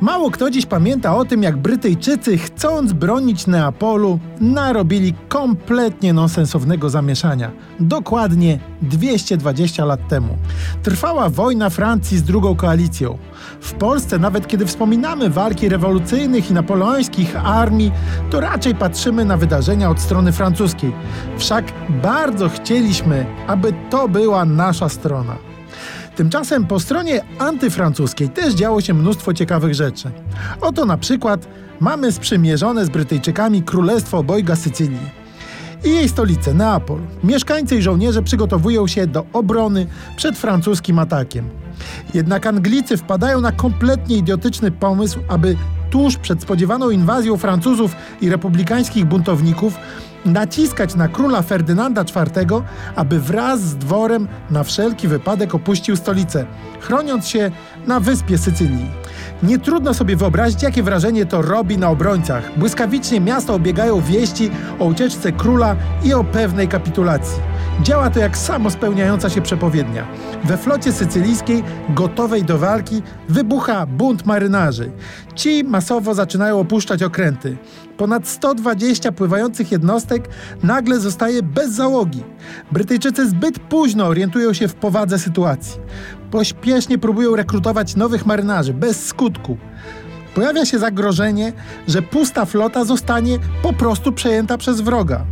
Mało kto dziś pamięta o tym, jak Brytyjczycy, chcąc bronić Neapolu, narobili kompletnie nonsensownego zamieszania. Dokładnie 220 lat temu. Trwała wojna Francji z drugą koalicją. W Polsce, nawet kiedy wspominamy walki rewolucyjnych i napoleońskich armii, to raczej patrzymy na wydarzenia od strony francuskiej. Wszak bardzo chcieliśmy, aby to była nasza strona. Tymczasem po stronie antyfrancuskiej też działo się mnóstwo ciekawych rzeczy. Oto na przykład mamy sprzymierzone z Brytyjczykami Królestwo Obojga Sycylii i jej stolicę Neapol. Mieszkańcy i żołnierze przygotowują się do obrony przed francuskim atakiem. Jednak Anglicy wpadają na kompletnie idiotyczny pomysł, aby tuż przed spodziewaną inwazją Francuzów i republikańskich buntowników naciskać na króla Ferdynanda IV, aby wraz z dworem na wszelki wypadek opuścił stolicę, chroniąc się na wyspie Sycylii. Nie trudno sobie wyobrazić, jakie wrażenie to robi na obrońcach. Błyskawicznie miasto obiegają wieści o ucieczce króla i o pewnej kapitulacji. Działa to jak samospełniająca się przepowiednia. We flocie sycylijskiej, gotowej do walki, wybucha bunt marynarzy. Ci masowo zaczynają opuszczać okręty. Ponad 120 pływających jednostek nagle zostaje bez załogi. Brytyjczycy zbyt późno orientują się w powadze sytuacji. Pośpiesznie próbują rekrutować nowych marynarzy, bez skutku. Pojawia się zagrożenie, że pusta flota zostanie po prostu przejęta przez wroga.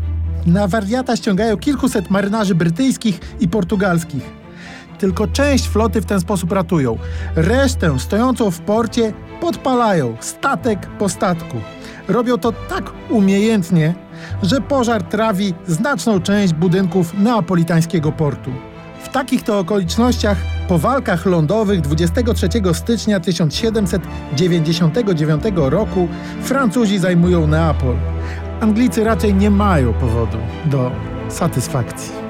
Na wariata ściągają kilkuset marynarzy brytyjskich i portugalskich. Tylko część floty w ten sposób ratują. Resztę stojącą w porcie podpalają statek po statku. Robią to tak umiejętnie, że pożar trawi znaczną część budynków neapolitańskiego portu. W takich to okolicznościach po walkach lądowych 23 stycznia 1799 roku Francuzi zajmują Neapol. Anglicy raczej nie mają powodu do satysfakcji.